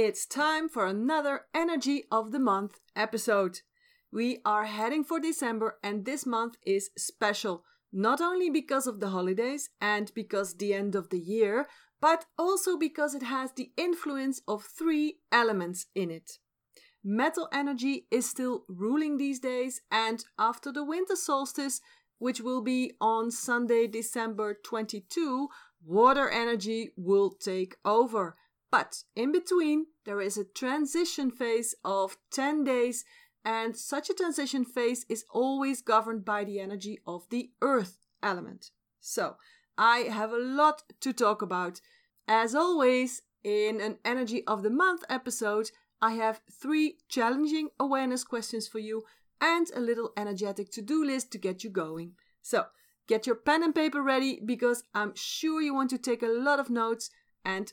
It's time for another Energy of the Month episode. We are heading for December, and this month is special, not only because of the holidays and because the end of the year, but also because it has the influence of three elements in it. Metal energy is still ruling these days, and after the winter solstice, which will be on Sunday, December 22, water energy will take over. But in between, there is a transition phase of 10 days, and such a transition phase is always governed by the energy of the earth element. So, I have a lot to talk about. As always, in an Energy of the Month episode, I have three challenging awareness questions for you and a little energetic to do list to get you going. So, get your pen and paper ready because I'm sure you want to take a lot of notes and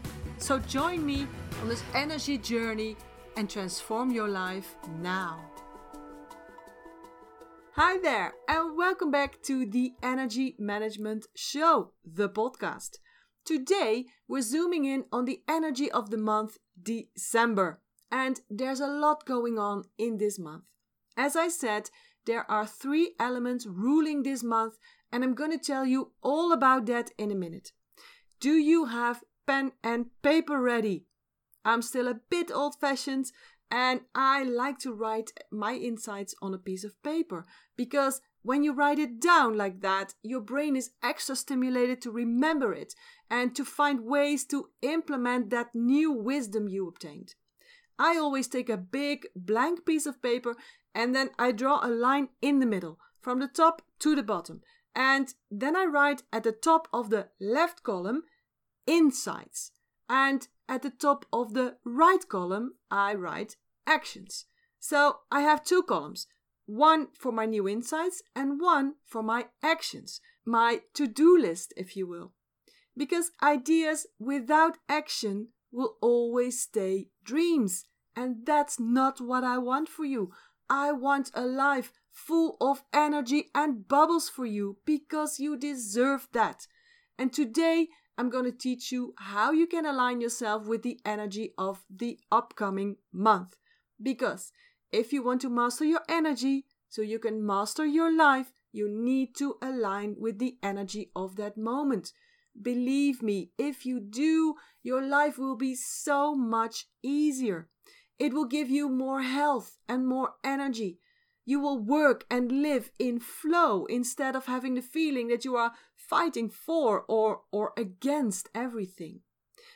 So join me on this energy journey and transform your life now. Hi there, and welcome back to the Energy Management Show, the podcast. Today, we're zooming in on the energy of the month December, and there's a lot going on in this month. As I said, there are three elements ruling this month, and I'm going to tell you all about that in a minute. Do you have pen and paper ready? I'm still a bit old fashioned, and I like to write my insights on a piece of paper because when you write it down like that, your brain is extra stimulated to remember it and to find ways to implement that new wisdom you obtained. I always take a big blank piece of paper and then I draw a line in the middle from the top to the bottom. And then I write at the top of the left column insights. And at the top of the right column, I write actions. So I have two columns one for my new insights and one for my actions, my to do list, if you will. Because ideas without action will always stay dreams. And that's not what I want for you. I want a life full of energy and bubbles for you because you deserve that. And today I'm going to teach you how you can align yourself with the energy of the upcoming month. Because if you want to master your energy so you can master your life, you need to align with the energy of that moment. Believe me, if you do, your life will be so much easier. It will give you more health and more energy. You will work and live in flow instead of having the feeling that you are fighting for or, or against everything.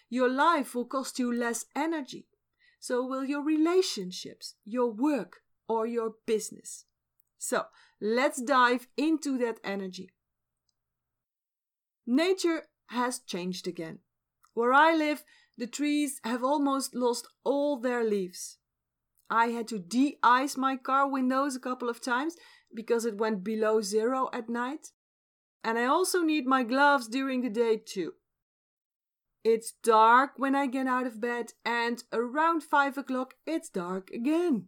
Your life will cost you less energy. So will your relationships, your work, or your business. So let's dive into that energy. Nature has changed again. Where I live, the trees have almost lost all their leaves. I had to de ice my car windows a couple of times because it went below zero at night. And I also need my gloves during the day too. It's dark when I get out of bed, and around 5 o'clock it's dark again.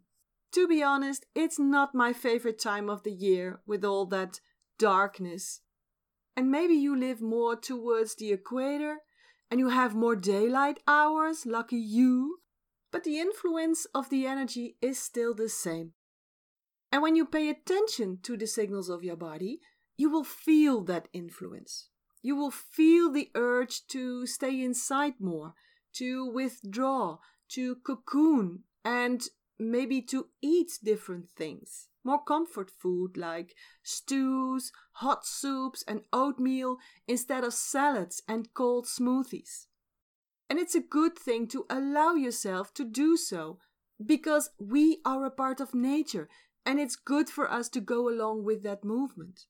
To be honest, it's not my favorite time of the year with all that darkness. And maybe you live more towards the equator and you have more daylight hours, lucky you. But the influence of the energy is still the same. And when you pay attention to the signals of your body, you will feel that influence. You will feel the urge to stay inside more, to withdraw, to cocoon, and maybe to eat different things. More comfort food like stews, hot soups, and oatmeal instead of salads and cold smoothies. And it's a good thing to allow yourself to do so because we are a part of nature and it's good for us to go along with that movement.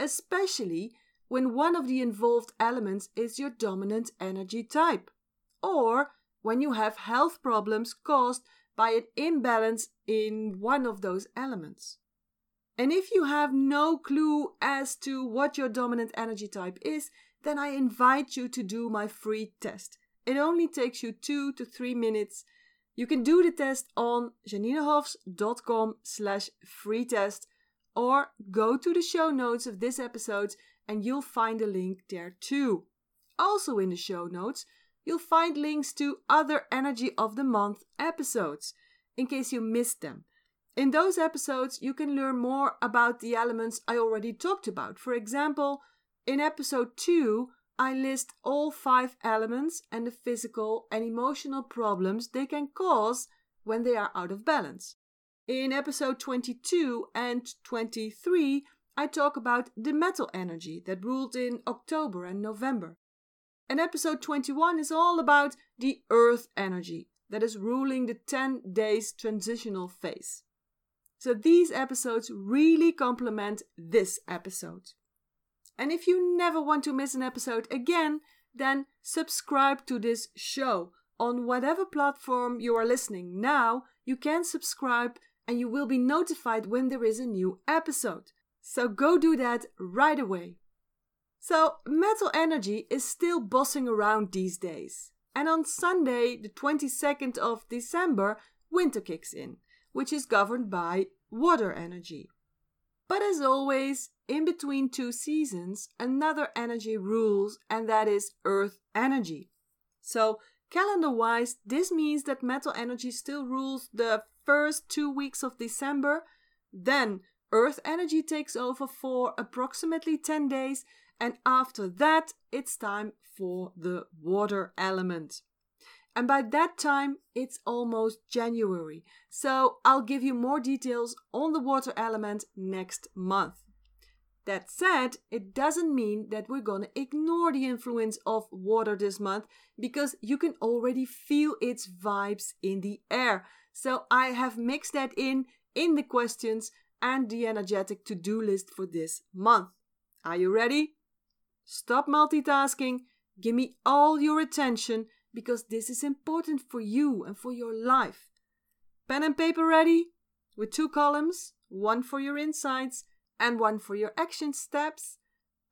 Especially when one of the involved elements is your dominant energy type, or when you have health problems caused by an imbalance in one of those elements. And if you have no clue as to what your dominant energy type is, then I invite you to do my free test. It only takes you two to three minutes. You can do the test on janinehofs.com slash free test or go to the show notes of this episode and you'll find a link there too. Also in the show notes, you'll find links to other Energy of the Month episodes in case you missed them. In those episodes, you can learn more about the elements I already talked about. For example, in episode 2, I list all five elements and the physical and emotional problems they can cause when they are out of balance. In episode 22 and 23, I talk about the metal energy that ruled in October and November. And episode 21 is all about the earth energy that is ruling the 10 days transitional phase. So these episodes really complement this episode. And if you never want to miss an episode again, then subscribe to this show. On whatever platform you are listening now, you can subscribe and you will be notified when there is a new episode. So go do that right away. So, metal energy is still bossing around these days. And on Sunday, the 22nd of December, winter kicks in, which is governed by water energy. But as always, in between two seasons, another energy rules, and that is earth energy. So, calendar wise, this means that metal energy still rules the first two weeks of December. Then Earth energy takes over for approximately 10 days, and after that, it's time for the water element. And by that time, it's almost January. So I'll give you more details on the water element next month. That said, it doesn't mean that we're gonna ignore the influence of water this month because you can already feel its vibes in the air. So I have mixed that in in the questions and the energetic to do list for this month. Are you ready? Stop multitasking. Give me all your attention because this is important for you and for your life. Pen and paper ready? With two columns, one for your insights and one for your action steps.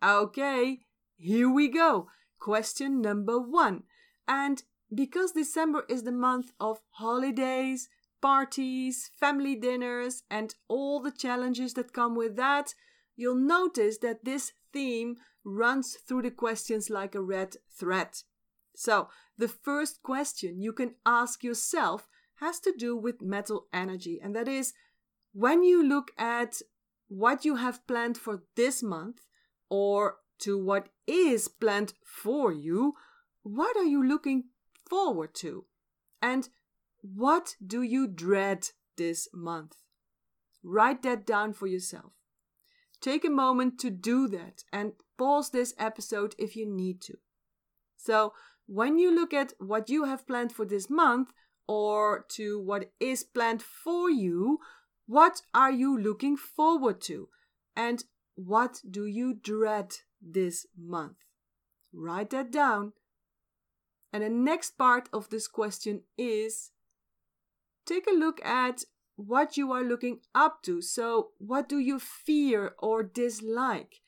Okay, here we go. Question number one. And because December is the month of holidays, parties, family dinners, and all the challenges that come with that, you'll notice that this theme runs through the questions like a red thread. So, the first question you can ask yourself has to do with metal energy, and that is when you look at what you have planned for this month or to what is planned for you, what are you looking forward to? And what do you dread this month? Write that down for yourself. Take a moment to do that and pause this episode if you need to. So, when you look at what you have planned for this month or to what is planned for you, what are you looking forward to? And what do you dread this month? Write that down. And the next part of this question is take a look at what you are looking up to. So, what do you fear or dislike?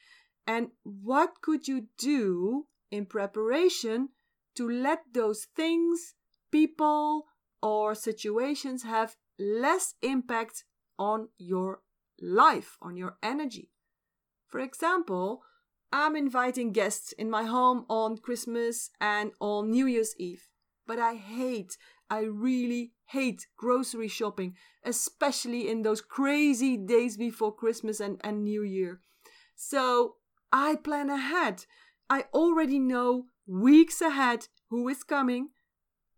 And what could you do in preparation to let those things, people, or situations have less impact on your life, on your energy? For example, I'm inviting guests in my home on Christmas and on New Year's Eve. But I hate, I really hate grocery shopping, especially in those crazy days before Christmas and, and New Year. So I plan ahead. I already know weeks ahead who is coming,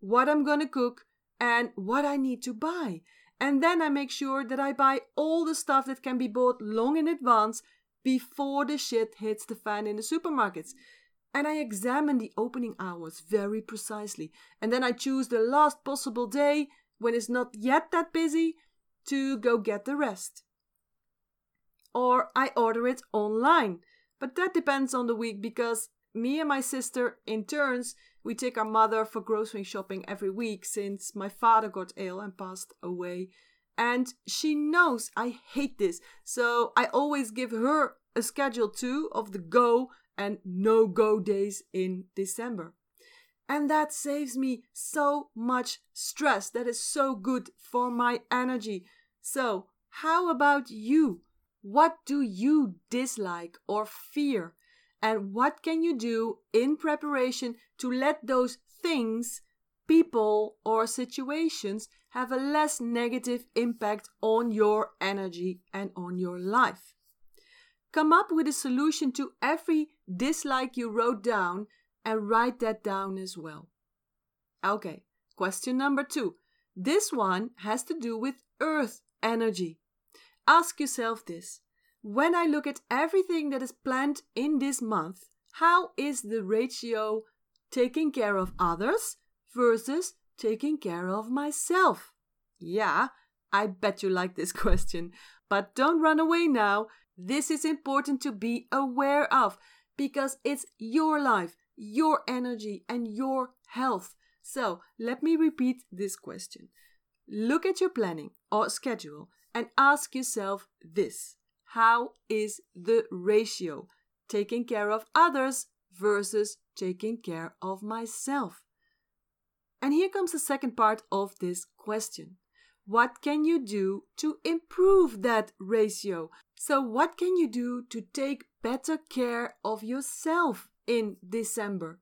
what I'm gonna cook, and what I need to buy. And then I make sure that I buy all the stuff that can be bought long in advance before the shit hits the fan in the supermarkets and I examine the opening hours very precisely. And then I choose the last possible day when it's not yet that busy to go get the rest. Or I order it online. But that depends on the week because me and my sister, in turns, We take our mother for grocery shopping every week since my father got ill and passed away. And she knows I hate this, so I always give her a schedule too of the go and no go days in December. And that saves me so much stress. That is so good for my energy. So, how about you? What do you dislike or fear? And what can you do in preparation to let those things, people, or situations have a less negative impact on your energy and on your life? Come up with a solution to every dislike you wrote down and write that down as well. Okay, question number two. This one has to do with earth energy. Ask yourself this when I look at everything that is planned in this month, how is the ratio taking care of others versus taking care of myself? Yeah, I bet you like this question. But don't run away now. This is important to be aware of because it's your life, your energy, and your health. So let me repeat this question. Look at your planning or schedule and ask yourself this how is the ratio taking care of others versus taking care of myself? And here comes the second part of this question. What can you do to improve that ratio? So, what can you do to take better care of yourself in December?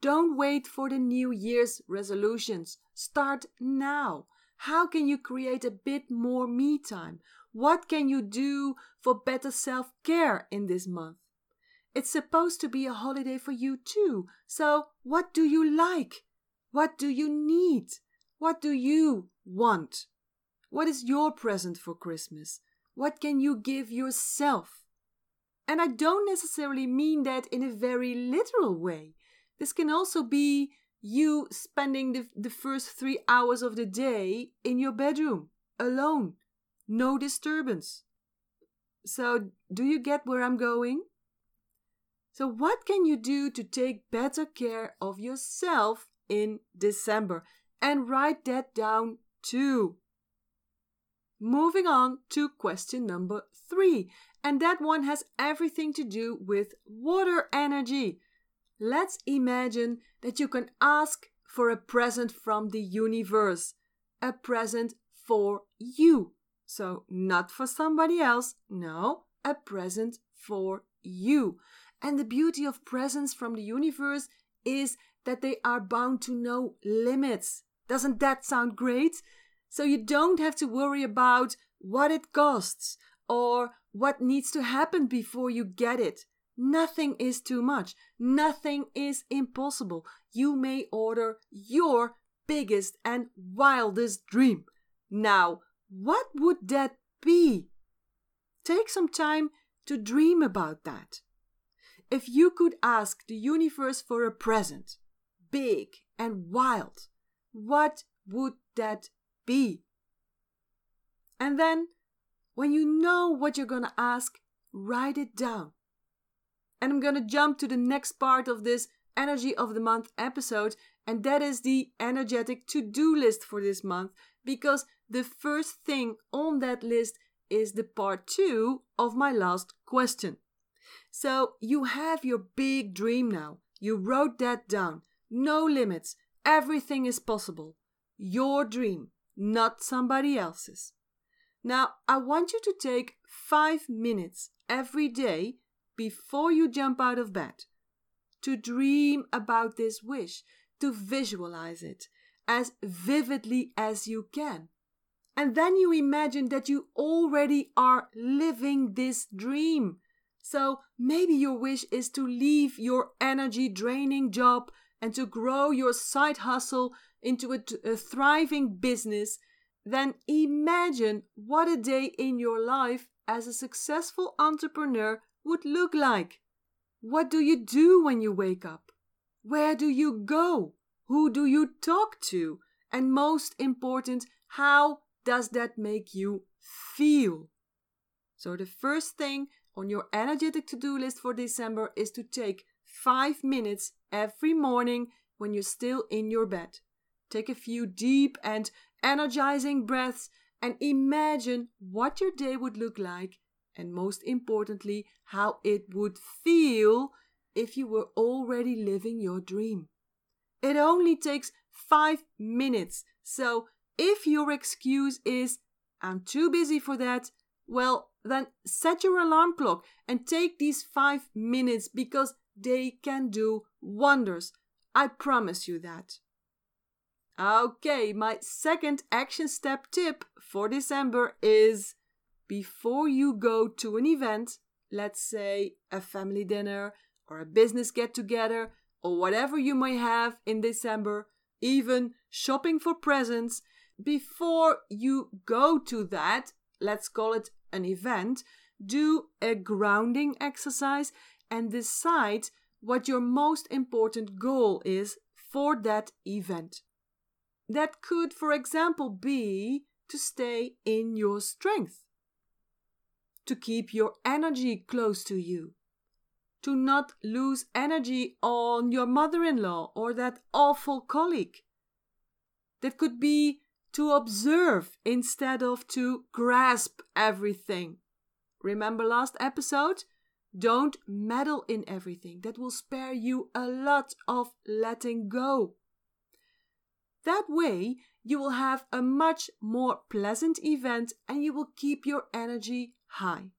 Don't wait for the New Year's resolutions. Start now. How can you create a bit more me time? What can you do for better self care in this month? It's supposed to be a holiday for you too. So, what do you like? What do you need? What do you want? What is your present for Christmas? What can you give yourself? And I don't necessarily mean that in a very literal way. This can also be you spending the, the first three hours of the day in your bedroom, alone, no disturbance. So, do you get where I'm going? So, what can you do to take better care of yourself in December? And write that down too. Moving on to question number three, and that one has everything to do with water energy. Let's imagine that you can ask for a present from the universe, a present for you. So, not for somebody else, no, a present for you. And the beauty of presents from the universe is that they are bound to no limits. Doesn't that sound great? So you don't have to worry about what it costs or what needs to happen before you get it. Nothing is too much. Nothing is impossible. You may order your biggest and wildest dream. Now, what would that be? Take some time to dream about that. If you could ask the universe for a present, big and wild, what would that be? And then, when you know what you're going to ask, write it down. And I'm going to jump to the next part of this Energy of the Month episode, and that is the energetic to do list for this month because the first thing on that list is the part two of my last question. So you have your big dream now. You wrote that down. No limits. Everything is possible. Your dream, not somebody else's. Now, I want you to take five minutes every day before you jump out of bed to dream about this wish, to visualize it as vividly as you can. And then you imagine that you already are living this dream. So maybe your wish is to leave your energy draining job and to grow your side hustle into a, a thriving business. Then imagine what a day in your life as a successful entrepreneur would look like. What do you do when you wake up? Where do you go? Who do you talk to? And most important, how does that make you feel? So, the first thing on your energetic to do list for December is to take five minutes every morning when you're still in your bed. Take a few deep and energizing breaths and imagine what your day would look like, and most importantly, how it would feel if you were already living your dream. It only takes five minutes, so if your excuse is, I'm too busy for that, well, then set your alarm clock and take these five minutes because they can do wonders. I promise you that. Okay, my second action step tip for December is before you go to an event, let's say a family dinner or a business get together or whatever you may have in December, even shopping for presents, before you go to that, let's call it an event, do a grounding exercise and decide what your most important goal is for that event. That could, for example, be to stay in your strength, to keep your energy close to you, to not lose energy on your mother in law or that awful colleague. That could be to observe instead of to grasp everything. Remember last episode? Don't meddle in everything. That will spare you a lot of letting go. That way, you will have a much more pleasant event and you will keep your energy high.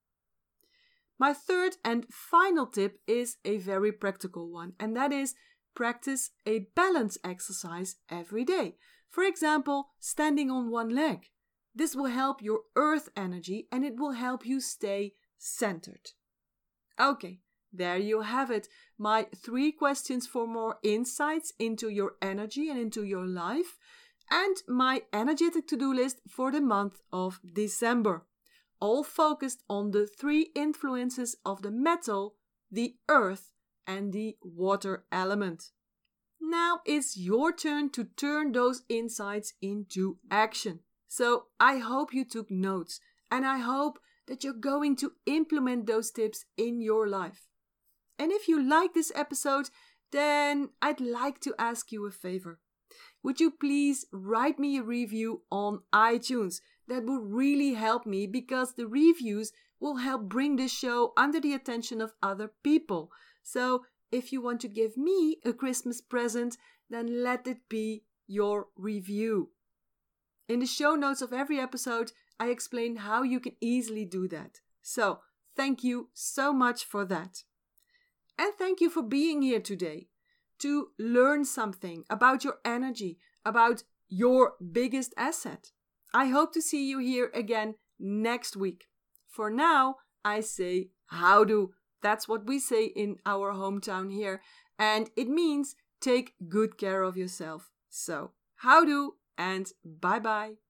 My third and final tip is a very practical one, and that is practice a balance exercise every day. For example, standing on one leg. This will help your earth energy and it will help you stay centered. Okay, there you have it. My three questions for more insights into your energy and into your life, and my energetic to do list for the month of December. All focused on the three influences of the metal, the earth, and the water element. Now it's your turn to turn those insights into action. So I hope you took notes and I hope that you're going to implement those tips in your life. And if you like this episode, then I'd like to ask you a favor. Would you please write me a review on iTunes? That would really help me because the reviews will help bring this show under the attention of other people. So if you want to give me a Christmas present, then let it be your review. In the show notes of every episode, I explain how you can easily do that. So, thank you so much for that. And thank you for being here today to learn something about your energy, about your biggest asset. I hope to see you here again next week. For now, I say how do. That's what we say in our hometown here, and it means take good care of yourself. So, how do and bye bye.